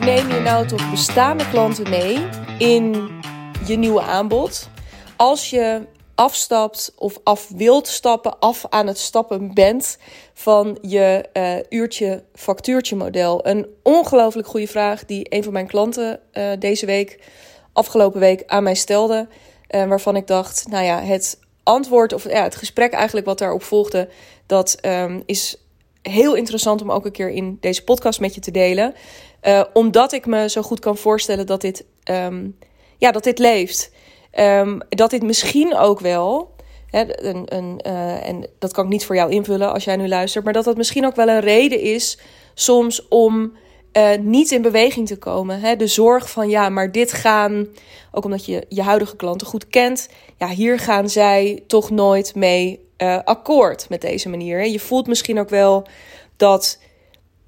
neem je nou toch bestaande klanten mee in je nieuwe aanbod? Als je afstapt of af wilt stappen, af aan het stappen bent van je uh, uurtje factuurtje model? Een ongelooflijk goede vraag die een van mijn klanten uh, deze week, afgelopen week, aan mij stelde. Uh, waarvan ik dacht, nou ja, het antwoord of ja, het gesprek eigenlijk wat daarop volgde, dat um, is heel interessant om ook een keer in deze podcast met je te delen. Uh, omdat ik me zo goed kan voorstellen dat dit, um, ja, dat dit leeft. Um, dat dit misschien ook wel, hè, een, een, uh, en dat kan ik niet voor jou invullen als jij nu luistert, maar dat dat misschien ook wel een reden is soms om uh, niet in beweging te komen. Hè? De zorg van ja, maar dit gaan, ook omdat je je huidige klanten goed kent, ja, hier gaan zij toch nooit mee akkoord met deze manier. Je voelt misschien ook wel dat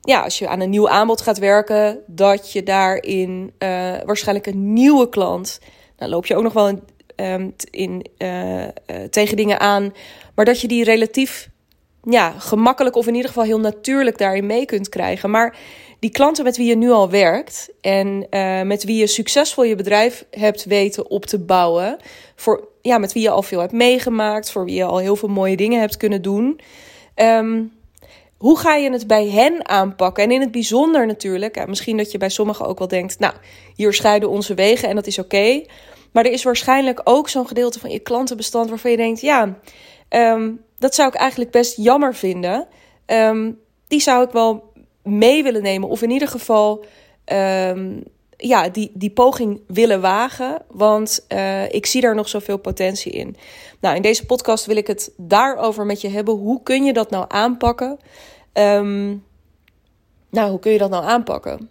ja, als je aan een nieuw aanbod gaat werken, dat je daarin uh, waarschijnlijk een nieuwe klant. Dan loop je ook nog wel in, um, in uh, uh, tegen dingen aan, maar dat je die relatief ja, gemakkelijk of in ieder geval heel natuurlijk daarin mee kunt krijgen. Maar die klanten met wie je nu al werkt en met wie je succesvol je bedrijf hebt weten op te bouwen, voor, ja, met wie je al veel hebt meegemaakt, voor wie je al heel veel mooie dingen hebt kunnen doen. Um, hoe ga je het bij hen aanpakken? En in het bijzonder natuurlijk, misschien dat je bij sommigen ook wel denkt, nou, hier scheiden onze wegen en dat is oké. Maar er is waarschijnlijk ook zo'n gedeelte van je klantenbestand waarvan je denkt, ja, um, dat zou ik eigenlijk best jammer vinden. Um, die zou ik wel mee willen nemen. Of in ieder geval um, ja, die, die poging willen wagen. Want uh, ik zie daar nog zoveel potentie in. Nou, in deze podcast wil ik het daarover met je hebben. Hoe kun je dat nou aanpakken? Um, nou, hoe kun je dat nou aanpakken?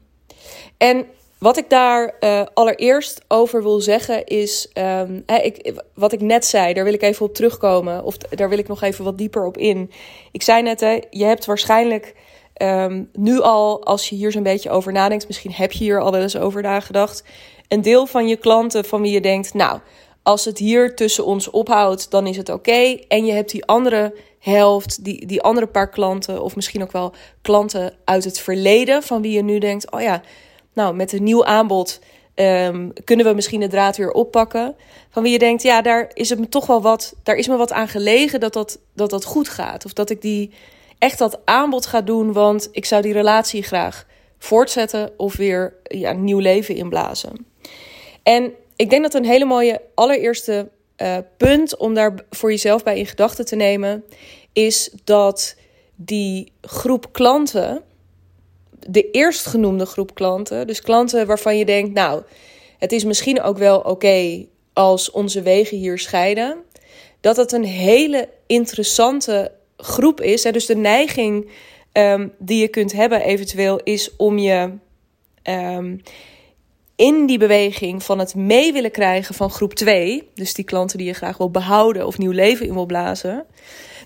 En wat ik daar uh, allereerst over wil zeggen is, um, hè, ik, wat ik net zei, daar wil ik even op terugkomen. Of daar wil ik nog even wat dieper op in. Ik zei net, hè, je hebt waarschijnlijk um, nu al, als je hier zo'n beetje over nadenkt, misschien heb je hier al wel eens over nagedacht. Een deel van je klanten van wie je denkt, nou, als het hier tussen ons ophoudt, dan is het oké. En je hebt die andere helft, die, die andere paar klanten, of misschien ook wel klanten uit het verleden, van wie je nu denkt, oh ja nou, met een nieuw aanbod um, kunnen we misschien de draad weer oppakken. Van wie je denkt, ja, daar is het me toch wel wat, daar is me wat aan gelegen dat dat, dat, dat goed gaat. Of dat ik die echt dat aanbod ga doen, want ik zou die relatie graag voortzetten of weer ja, nieuw leven inblazen. En ik denk dat een hele mooie allereerste uh, punt om daar voor jezelf bij in gedachten te nemen, is dat die groep klanten de eerstgenoemde groep klanten, dus klanten waarvan je denkt, nou, het is misschien ook wel oké als onze wegen hier scheiden, dat het een hele interessante groep is. Hè? Dus de neiging um, die je kunt hebben eventueel is om je um, in die beweging van het mee willen krijgen van groep 2, dus die klanten die je graag wil behouden of nieuw leven in wil blazen,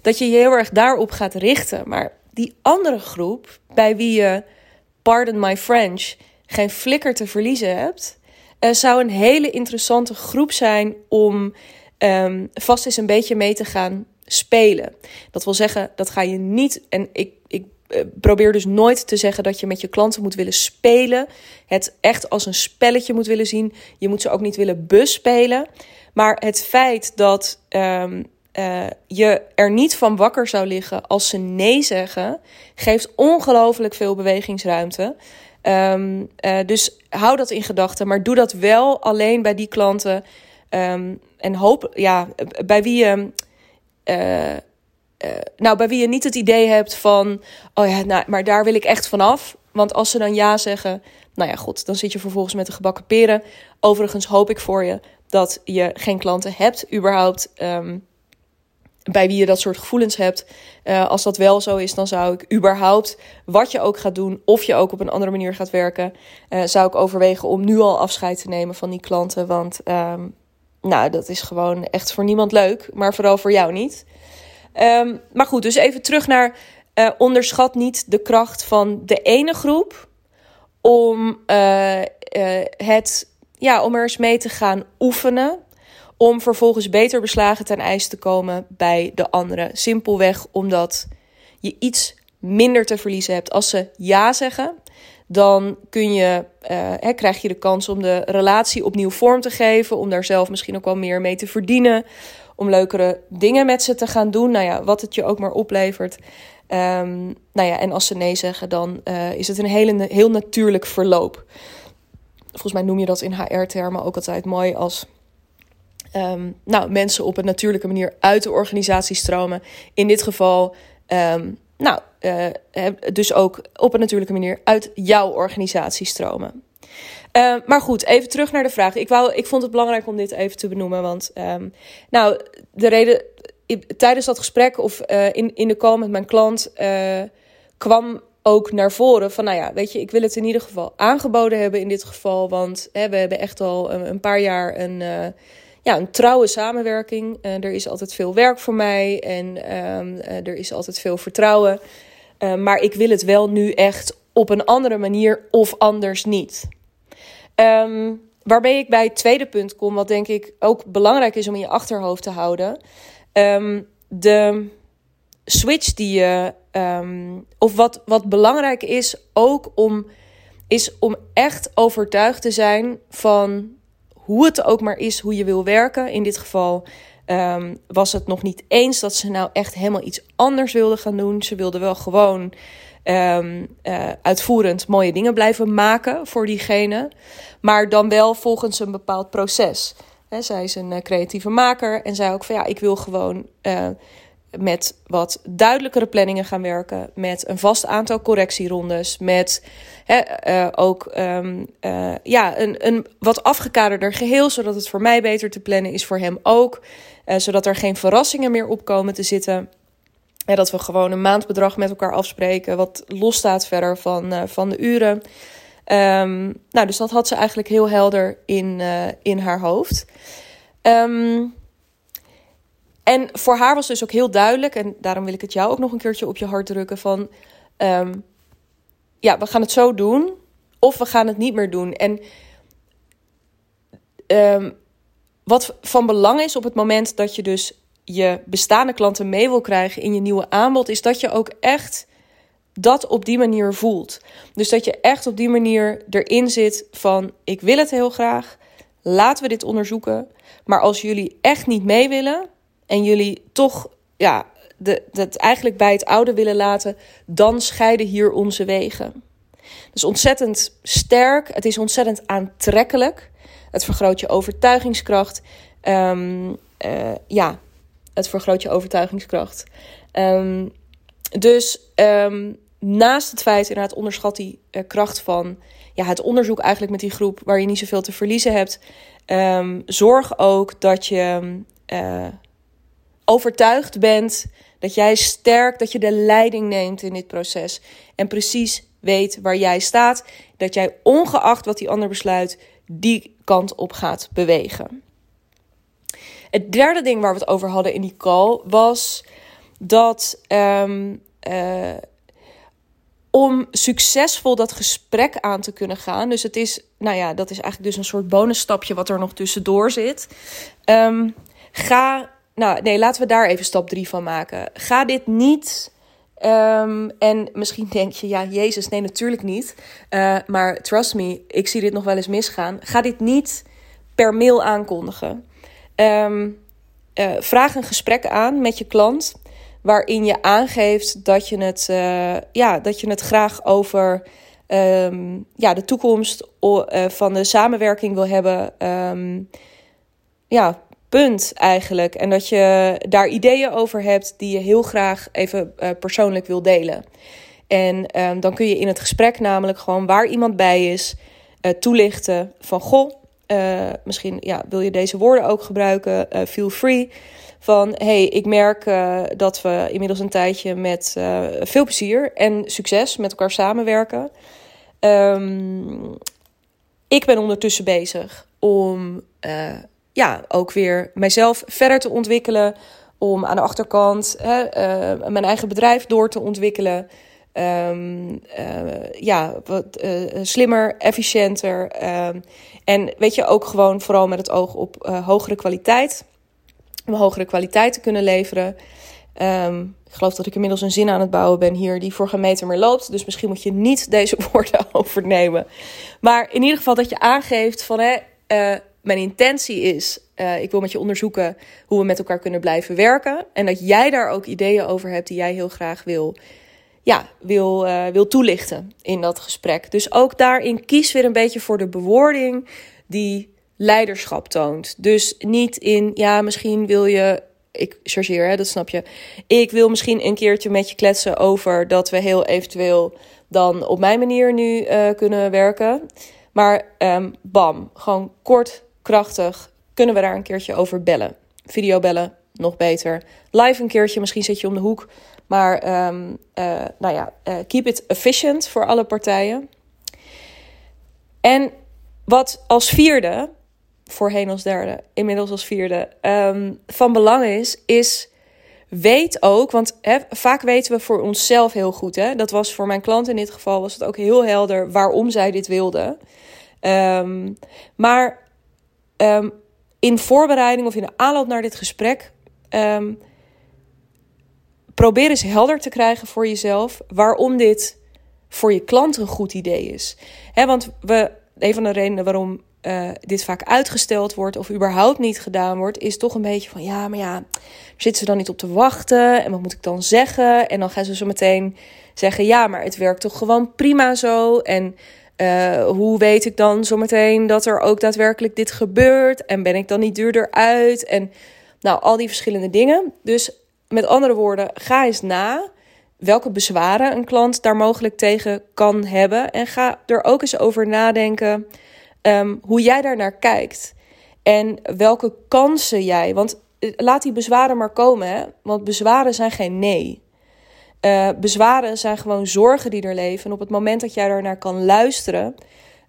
dat je je heel erg daarop gaat richten. Maar die andere groep, bij wie je pardon my French, geen flikker te verliezen hebt, uh, zou een hele interessante groep zijn om um, vast eens een beetje mee te gaan spelen. Dat wil zeggen, dat ga je niet. En ik, ik uh, probeer dus nooit te zeggen dat je met je klanten moet willen spelen. Het echt als een spelletje moet willen zien. Je moet ze ook niet willen bespelen. Maar het feit dat um, uh, je er niet van wakker zou liggen als ze nee zeggen, geeft ongelooflijk veel bewegingsruimte. Um, uh, dus hou dat in gedachten, maar doe dat wel alleen bij die klanten. Um, en hoop, ja, bij wie je. Uh, nou, bij wie je niet het idee hebt van, oh ja, nou, maar daar wil ik echt vanaf. Want als ze dan ja zeggen, nou ja, goed, dan zit je vervolgens met de gebakken peren. Overigens hoop ik voor je dat je geen klanten hebt, überhaupt. Um, bij wie je dat soort gevoelens hebt. Uh, als dat wel zo is, dan zou ik überhaupt, wat je ook gaat doen, of je ook op een andere manier gaat werken, zou ik overwegen om nu al afscheid te nemen van die klanten. Want um, nou, dat is gewoon echt voor niemand leuk, maar vooral voor jou niet. Um, maar goed, dus even terug naar uh, onderschat niet de kracht van de ene groep om het, ja, om er eens mee te gaan oefenen om vervolgens beter beslagen ten ijs te komen bij de anderen. Simpelweg omdat je iets minder te verliezen hebt. Als ze ja zeggen, dan kun je, hè, krijg je de kans om de relatie opnieuw vorm te geven, om daar zelf misschien ook wel meer mee te verdienen, om leukere dingen met ze te gaan doen. Nou ja, wat het je ook maar oplevert. Um, nou ja, en als ze nee zeggen, dan uh, is het een hele, heel natuurlijk verloop. Volgens mij noem je dat in HR-termen ook altijd mooi als um, nou, mensen op een natuurlijke manier uit de organisatie stromen. In dit geval, um, nou, uh, dus ook op een natuurlijke manier uit jouw organisatie stromen. Uh, maar goed, even terug naar de vraag. Ik, wou, ik vond het belangrijk om dit even te benoemen. Want, um, nou, de reden tijdens dat gesprek of in, in de call met mijn klant kwam ook naar voren van, nou ja, weet je, ik wil het in ieder geval aangeboden hebben in dit geval. Want hè, we hebben echt al een, een paar jaar een, ja, een trouwe samenwerking. er is altijd veel werk voor mij en um, er is altijd veel vertrouwen. maar ik wil het wel nu echt op een andere manier of anders niet. Um, waarbij ik bij het tweede punt kom, wat denk ik ook belangrijk is om in je achterhoofd te houden. Um, de switch die je, of wat, wat belangrijk is ook om, is om echt overtuigd te zijn van hoe het ook maar is, hoe je wil werken. In dit geval um, was het nog niet eens dat ze nou echt helemaal iets anders wilden gaan doen. Ze wilden wel gewoon um, uh, uitvoerend mooie dingen blijven maken voor diegene, maar dan wel volgens een bepaald proces zij is een eh, creatieve maker en zei ook van ja, ik wil gewoon uh, met wat duidelijkere planningen gaan werken, met een vast aantal correctierondes, met uh, ook um, ja, een, een wat afgekaderder geheel, zodat het voor mij beter te plannen is, voor hem ook, zodat er geen verrassingen meer op komen te zitten. En dat we gewoon een maandbedrag met elkaar afspreken, wat losstaat verder van, van de uren. Um, nou, dus dat had ze eigenlijk heel helder in, in haar hoofd. Um, en voor haar was dus ook heel duidelijk, en daarom wil ik het jou ook nog een keertje op je hart drukken: van um, ja, we gaan het zo doen, of we gaan het niet meer doen. En wat van belang is op het moment dat je dus je bestaande klanten mee wil krijgen in je nieuwe aanbod, is dat je ook echt dat op die manier voelt. Dus dat je echt op die manier erin zit van ik wil het heel graag, laten we dit onderzoeken. Maar als jullie echt niet mee willen en jullie toch ja, de, dat eigenlijk bij het oude willen laten, dan scheiden hier onze wegen. Dus ontzettend sterk, het is ontzettend aantrekkelijk. Het vergroot je overtuigingskracht. Um, uh, ja, het vergroot je overtuigingskracht. Um, dus um, naast het feit, inderdaad, onderschat die uh, kracht van ja, het onderzoek eigenlijk met die groep waar je niet zoveel te verliezen hebt. Zorg ook dat je uh, overtuigd bent, dat jij sterk, dat je de leiding neemt in dit proces. En precies weet waar jij staat. Dat jij ongeacht wat die ander besluit, die kant op gaat bewegen. Het derde ding waar we het over hadden in die call was dat um, uh, om succesvol dat gesprek aan te kunnen gaan. Dus het is, nou ja, dat is eigenlijk dus een soort bonusstapje wat er nog tussendoor zit. Um, ga, nou nee, laten we daar even stap drie van maken. Ga dit niet. Um, en misschien denk je, ja, Jezus, nee, natuurlijk niet. Uh, maar trust me, ik zie dit nog wel eens misgaan. Ga dit niet per mail aankondigen. Um, vraag een gesprek aan met je klant waarin je aangeeft dat je het, uh, ja, dat je het graag over um, ja, de toekomst van de samenwerking wil hebben. Ja, punt eigenlijk. En dat je daar ideeën over hebt die je heel graag even uh, persoonlijk wil delen. En um, dan kun je in het gesprek namelijk gewoon waar iemand bij is toelichten van goh. misschien ja, wil je deze woorden ook gebruiken. feel free van hey, ik merk dat we inmiddels een tijdje met veel plezier en succes met elkaar samenwerken. Um, ik ben ondertussen bezig om ja, ook weer mijzelf verder te ontwikkelen. Om aan de achterkant hè, mijn eigen bedrijf door te ontwikkelen. Um, ja, wat slimmer, efficiënter. Um, en weet je, ook gewoon vooral met het oog op hogere kwaliteit om hogere kwaliteit te kunnen leveren. Ehm, ik geloof dat ik inmiddels een zin aan het bouwen ben hier die voor geen meter meer loopt. Dus misschien moet je niet deze woorden overnemen. Maar in ieder geval dat je aangeeft van hè, mijn intentie is, uh, ik wil met je onderzoeken hoe we met elkaar kunnen blijven werken. En dat jij daar ook ideeën over hebt die jij heel graag wil, ja, wil, uh, wil toelichten in dat gesprek. Dus ook daarin kies weer een beetje voor de bewoording die leiderschap toont. Dus niet in, ja, misschien wil je ik chargeer, hè, dat snap je. Ik wil misschien een keertje met je kletsen over dat we heel eventueel dan op mijn manier nu uh, kunnen werken. Maar um, bam, gewoon kort, krachtig, kunnen we daar een keertje over bellen. Video bellen, nog beter. Live een keertje, misschien zit je om de hoek. Maar um, uh, nou ja, uh, keep it efficient voor alle partijen. En wat als vierde, voorheen als derde, inmiddels als vierde, um, van belang is, is weet ook, want vaak weten we voor onszelf heel goed. Hè? Dat was voor mijn klant in dit geval was het ook heel helder waarom zij dit wilde. Um, maar um, in voorbereiding of in de aanloop naar dit gesprek, um, probeer eens helder te krijgen voor jezelf waarom dit voor je klant een goed idee is. Want we, een van de redenen waarom uh, dit vaak uitgesteld wordt of überhaupt niet gedaan wordt, is toch een beetje van ja, maar ja, zitten ze dan niet op te wachten en wat moet ik dan zeggen? En dan gaan ze zo meteen zeggen ja, maar het werkt toch gewoon prima zo en uh, hoe weet ik dan zometeen dat er ook daadwerkelijk dit gebeurt? En ben ik dan niet duurder uit? En nou, al die verschillende dingen. Dus met andere woorden, ga eens na welke bezwaren een klant daar mogelijk tegen kan hebben. En ga er ook eens over nadenken um, hoe jij daar naar kijkt. En welke kansen jij. Want eh, laat die bezwaren maar komen, hè? want bezwaren zijn geen nee. Uh, bezwaren zijn gewoon zorgen die er leven. En op het moment dat jij daarnaar kan luisteren,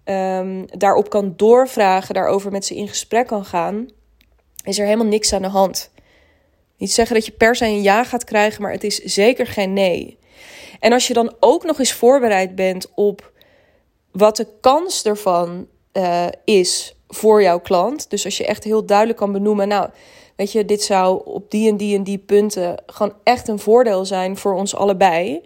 um, daarop kan doorvragen, daarover met ze in gesprek kan gaan, is er helemaal niks aan de hand. Niet zeggen dat je per se een ja gaat krijgen, maar het is zeker geen nee. En als je dan ook nog eens voorbereid bent op wat de kans ervan uh, is voor jouw klant. Dus als je echt heel duidelijk kan benoemen, nou, weet je, dit zou op die en die en die punten gewoon echt een voordeel zijn voor ons allebei.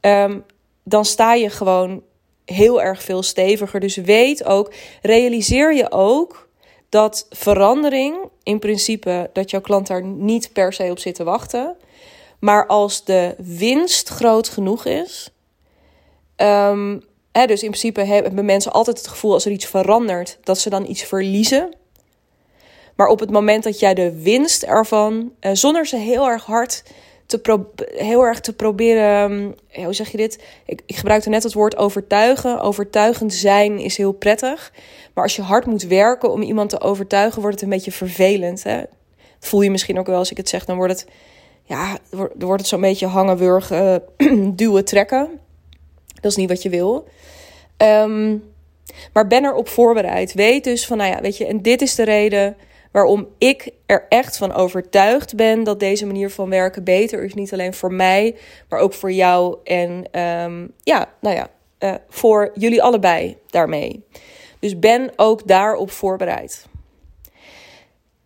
Um, dan sta je gewoon heel erg veel steviger. Dus weet ook, realiseer je ook dat verandering in principe dat jouw klant daar niet per se op zit te wachten. Maar als de winst groot genoeg is. Um, hè, dus in principe hebben mensen altijd het gevoel als er iets verandert, dat ze dan iets verliezen. Maar op het moment dat jij de winst ervan, uh, zonder ze heel erg hard te, heel erg te proberen, um, hoe zeg je dit? Ik, ik gebruikte net het woord overtuigen. Overtuigend zijn is heel prettig. Maar als je hard moet werken om iemand te overtuigen, wordt het een beetje vervelend. Hè? Voel je misschien ook wel als ik het zeg. Dan wordt het, ja, dan wordt het zo'n beetje hangen, wurgen, duwen, trekken. Dat is niet wat je wil. Um, maar ben erop voorbereid. Weet dus van, nou ja, weet je, en dit is de reden waarom ik er echt van overtuigd ben dat deze manier van werken beter is. Niet alleen voor mij, maar ook voor jou en um, ja, nou ja, uh, voor jullie allebei daarmee. Dus ben ook daarop voorbereid.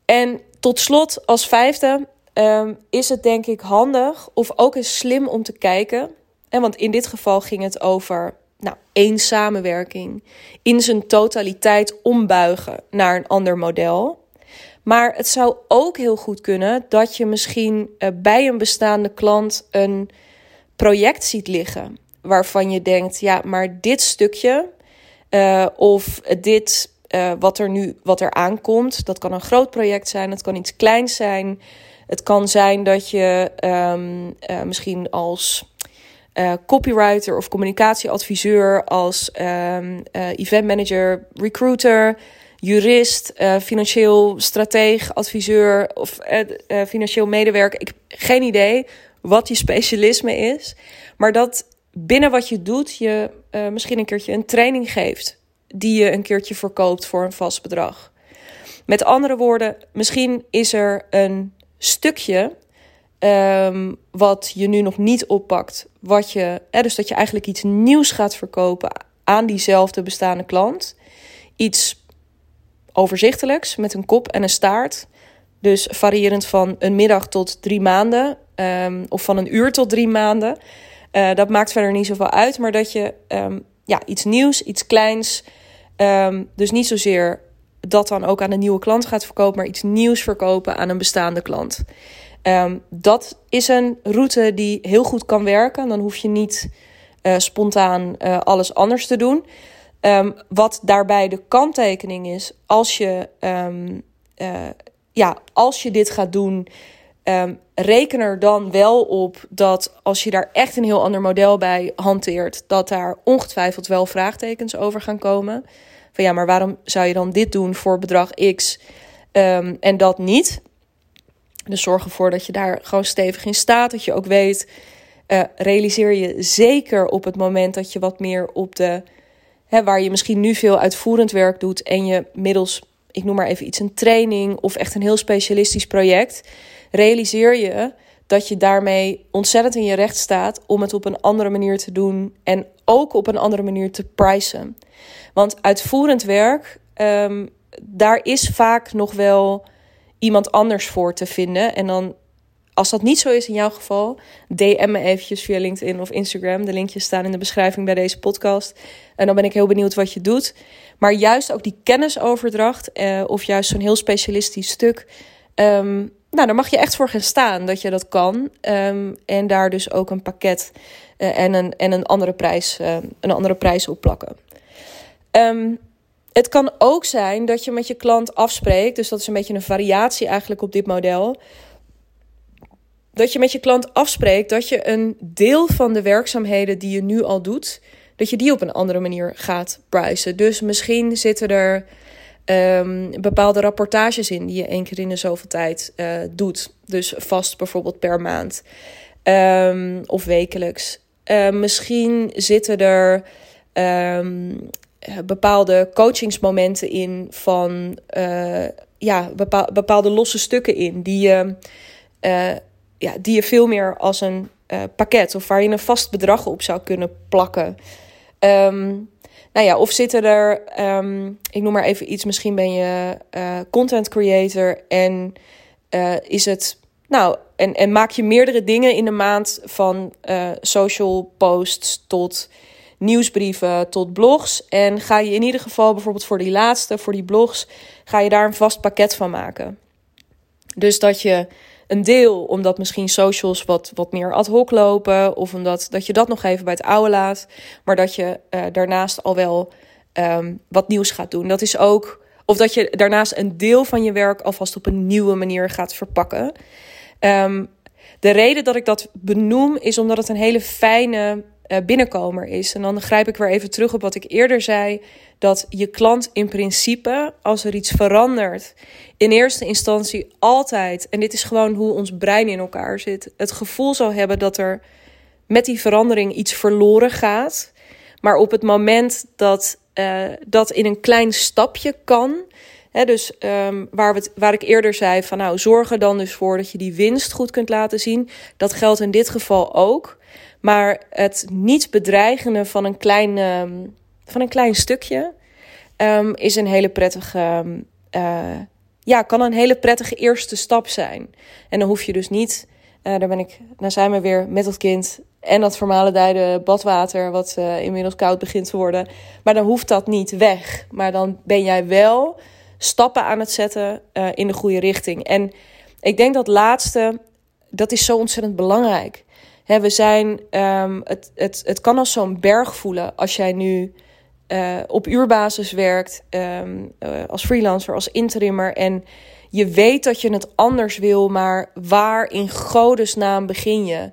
En tot slot, als vijfde, um, is het denk ik handig of ook eens slim om te kijken. En want in dit geval ging het over nou, één samenwerking in zijn totaliteit ombuigen naar een ander model. Maar het zou ook heel goed kunnen dat je misschien uh, bij een bestaande klant een project ziet liggen. Waarvan je denkt, ja, maar dit stukje uh, of dit uh, wat er nu wat er aankomt, dat kan een groot project zijn, het kan iets kleins zijn. Het kan zijn dat je um, misschien als copywriter of communicatieadviseur, als um, uh, event manager, recruiter, jurist, uh, financieel strateeg, adviseur of financieel medewerker. Ik heb geen idee wat je specialisme is, maar dat binnen wat je doet je misschien een keertje een training geeft die je een keertje verkoopt voor een vast bedrag. Met andere woorden, misschien is er een stukje um, wat je nu nog niet oppakt. Wat je, dus dat je eigenlijk iets nieuws gaat verkopen aan diezelfde bestaande klant. Iets overzichtelijks met een kop en een staart. Dus variërend van een middag tot drie maanden. Ehm, of van een uur tot drie maanden. Uh, dat maakt verder niet zoveel uit. Maar dat je um, ja, iets nieuws, iets kleins. Um, dus niet zozeer dat dan ook aan een nieuwe klant gaat verkopen, maar iets nieuws verkopen aan een bestaande klant. Dat is een route die heel goed kan werken. Dan hoef je niet uh, spontaan uh, alles anders te doen. Um, wat daarbij de kanttekening is, als je, um, uh, ja, als je dit gaat doen, reken er dan wel op dat als je daar echt een heel ander model bij hanteert, dat daar ongetwijfeld wel vraagtekens over gaan komen. Van ja, maar waarom zou je dan dit doen voor bedrag X en dat niet? Dus zorg ervoor dat je daar gewoon stevig in staat. Dat je ook weet, uh, realiseer je zeker op het moment dat je wat meer op de, waar je misschien nu veel uitvoerend werk doet en je middels, ik noem maar even iets, een training of echt een heel specialistisch project, realiseer je dat je daarmee ontzettend in je recht staat om het op een andere manier te doen en ook op een andere manier te pricen. Want uitvoerend werk, um, daar is vaak nog wel iemand anders voor te vinden. En dan, als dat niet zo is in jouw geval, DM me eventjes via LinkedIn of Instagram. De linkjes staan in de beschrijving bij deze podcast. En dan ben ik heel benieuwd wat je doet. Maar juist ook die kennisoverdracht, eh, of juist zo'n heel specialistisch stuk. Um, nou, daar mag je echt voor gaan staan dat je dat kan. Um, en daar dus ook een pakket uh, en, een, en een, andere prijs, uh, een andere prijs op plakken. Um, het kan ook zijn dat je met je klant afspreekt, dus dat is een beetje een variatie eigenlijk op dit model. Dat je met je klant afspreekt dat je een deel van de werkzaamheden die je nu al doet, dat je die op een andere manier gaat prijzen. Dus misschien zitten er um, bepaalde rapportages in die je één keer in de zoveel tijd uh, doet. Dus vast bijvoorbeeld per maand um, of wekelijks. Uh, misschien zitten er um, eh, bepaalde coachingsmomenten in van uh, ja, bepaal, bepaalde losse stukken in die je, ja, die je veel meer als een uh, pakket of waar je een vast bedrag op zou kunnen plakken. Um, nou ja, of zitten er, um, ik noem maar even iets, misschien ben je content creator en is het, nou, en, en maak je meerdere dingen in de maand van social posts tot nieuwsbrieven tot blogs. En ga je in ieder geval bijvoorbeeld voor die laatste, voor die blogs, ga je daar een vast pakket van maken. Dus dat je een deel, omdat misschien socials wat, wat meer ad hoc lopen, of omdat dat je dat nog even bij het oude laat, maar dat je uh, daarnaast al wel um, wat nieuws gaat doen. Dat is ook, of dat je daarnaast een deel van je werk alvast op een nieuwe manier gaat verpakken. Um, de reden dat ik dat benoem is omdat het een hele fijne binnenkomer is. En dan grijp ik weer even terug op wat ik eerder zei: dat je klant in principe, als er iets verandert, in eerste instantie altijd, en dit is gewoon hoe ons brein in elkaar zit, het gevoel zal hebben dat er met die verandering iets verloren gaat. Maar op het moment dat uh, dat in een klein stapje kan. Hè, dus um, waar, we waar ik eerder zei van nou, zorg er dan dus voor dat je die winst goed kunt laten zien. Dat geldt in dit geval ook. Maar het niet bedreigende van een klein, um, van een klein stukje um, is een hele prettige. Uh, ja, kan een hele prettige eerste stap zijn. En dan hoef je dus niet. Uh, daar ben ik. Dan zijn we weer met het kind. En dat vermalendijde badwater, wat uh, inmiddels koud begint te worden. Maar dan hoeft dat niet weg. Maar dan ben jij wel stappen aan het zetten in de goede richting. En ik denk dat laatste, dat is zo ontzettend belangrijk we zijn, um, het, het, het kan als zo'n berg voelen als jij nu uh, op uurbasis werkt, um, uh, als freelancer, als interimmer. En je weet dat je het anders wil, maar waar in godesnaam begin je?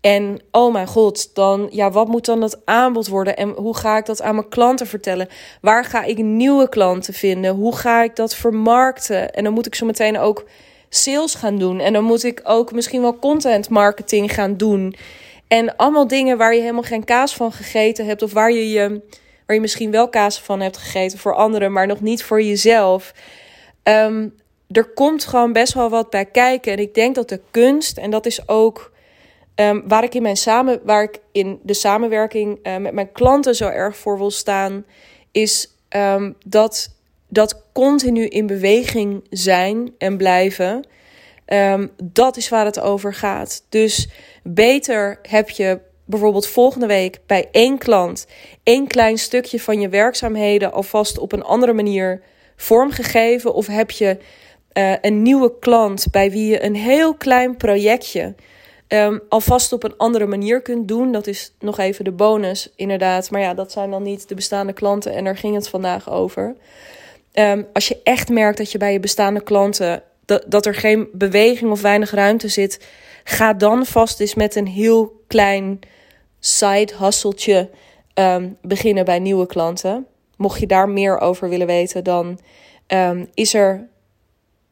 En oh mijn god, dan, ja, wat moet dan het aanbod worden? En hoe ga ik dat aan mijn klanten vertellen? Waar ga ik nieuwe klanten vinden? Hoe ga ik dat vermarkten? En dan moet ik zo meteen ook sales gaan doen. En dan moet ik ook misschien wel content marketing gaan doen. En allemaal dingen waar je helemaal geen kaas van gegeten hebt. Of waar je, je, waar je misschien wel kaas van hebt gegeten voor anderen, maar nog niet voor jezelf. Um, er komt gewoon best wel wat bij kijken. En ik denk dat de kunst, en dat is ook um, waar ik in mijn samen, waar ik in de samenwerking uh, met mijn klanten zo erg voor wil staan, is um, dat dat continu in beweging zijn en blijven, ehm, dat is waar het over gaat. Dus beter heb je bijvoorbeeld volgende week bij één klant één klein stukje van je werkzaamheden alvast op een andere manier vormgegeven? Of heb je uh, een nieuwe klant bij wie je een heel klein projectje um, alvast op een andere manier kunt doen? Dat is nog even de bonus, inderdaad. Maar ja, dat zijn dan niet de bestaande klanten en daar ging het vandaag over. Um, als je echt merkt dat je bij je bestaande klanten dat, dat er geen beweging of weinig ruimte zit, ga dan vast eens met een heel klein side hustletje um, beginnen bij nieuwe klanten. Mocht je daar meer over willen weten, dan um, is er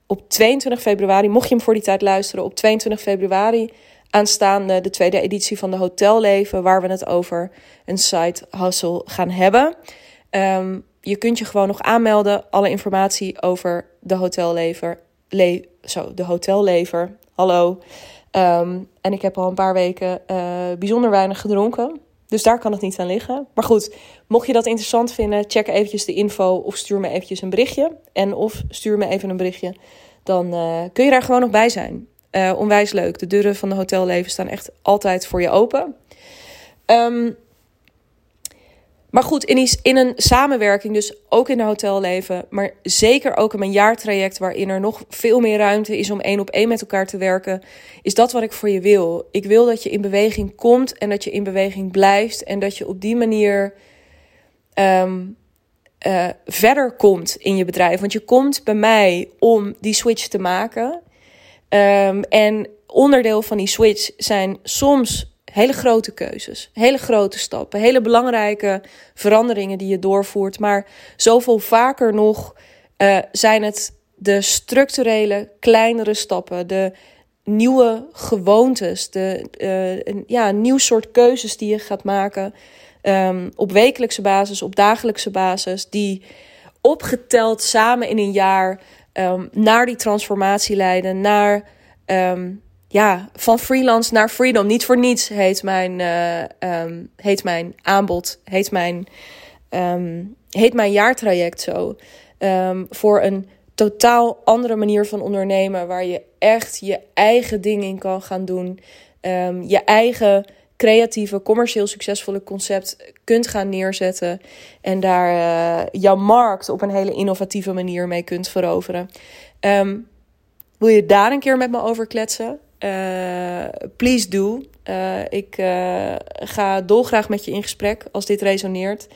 op 22 februari, mocht je hem voor die tijd luisteren, op 22 februari aanstaande de tweede editie van de Hotelleven, waar we het over een side hustle gaan hebben. Um, je kunt je gewoon nog aanmelden. Alle informatie over de hotellever. Le zo, de hotellever. Hallo. Um, en ik heb al een paar weken uh, bijzonder weinig gedronken. Dus daar kan het niet aan liggen. Maar goed, mocht je dat interessant vinden, check eventjes de info of stuur me eventjes een berichtje. En of stuur me even een berichtje, dan uh, kun je daar gewoon nog bij zijn. Uh, onwijs leuk. De deuren van de hotelleven staan echt altijd voor je open. Um, maar goed, in, in een samenwerking, dus ook in de hotelleven, maar zeker ook in mijn jaartraject, waarin er nog veel meer ruimte is om één op één met elkaar te werken, is dat wat ik voor je wil. Ik wil dat je in beweging komt en dat je in beweging blijft en dat je op die manier um, uh, verder komt in je bedrijf. Want je komt bij mij om die switch te maken. Um, en onderdeel van die switch zijn soms hele grote keuzes, hele grote stappen, hele belangrijke veranderingen die je doorvoert. Maar zoveel vaker nog uh, zijn het de structurele kleinere stappen, de nieuwe gewoontes, de, uh, een, ja, nieuw soort keuzes die je gaat maken um, op wekelijkse basis, op dagelijkse basis, die opgeteld samen in een jaar um, naar die transformatie leiden, naar um, ja, van freelance naar freedom. Niet voor niets heet mijn, uh, um, heet mijn aanbod, heet mijn, um, heet mijn jaartraject zo. Um, voor een totaal andere manier van ondernemen, waar je echt je eigen ding in kan gaan doen. je eigen creatieve, commercieel succesvolle concept kunt gaan neerzetten. En daar uh, jouw markt op een hele innovatieve manier mee kunt veroveren. wil je daar een keer met me over kletsen? Uh, please do. Uh, ik uh, ga dolgraag met je in gesprek als dit resoneert.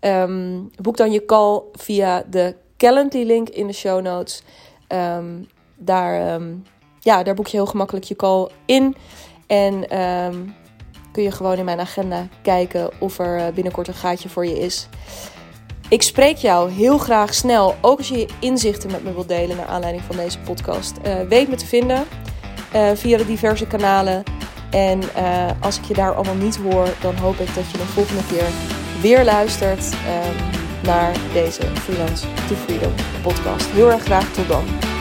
Um, boek dan je call via de Calendly-link in de show notes. Um, daar, um, ja, daar boek je heel gemakkelijk je call in. En kun je gewoon in mijn agenda kijken of er binnenkort een gaatje voor je is. Ik spreek jou heel graag snel, ook als je inzichten met me wilt delen naar aanleiding van deze podcast. weet me te vinden. Eh, via de diverse kanalen. En uh, als ik je daar allemaal niet hoor, dan hoop ik dat je de volgende keer weer luistert um, naar deze Freelance to Freedom podcast. Heel erg graag tot dan.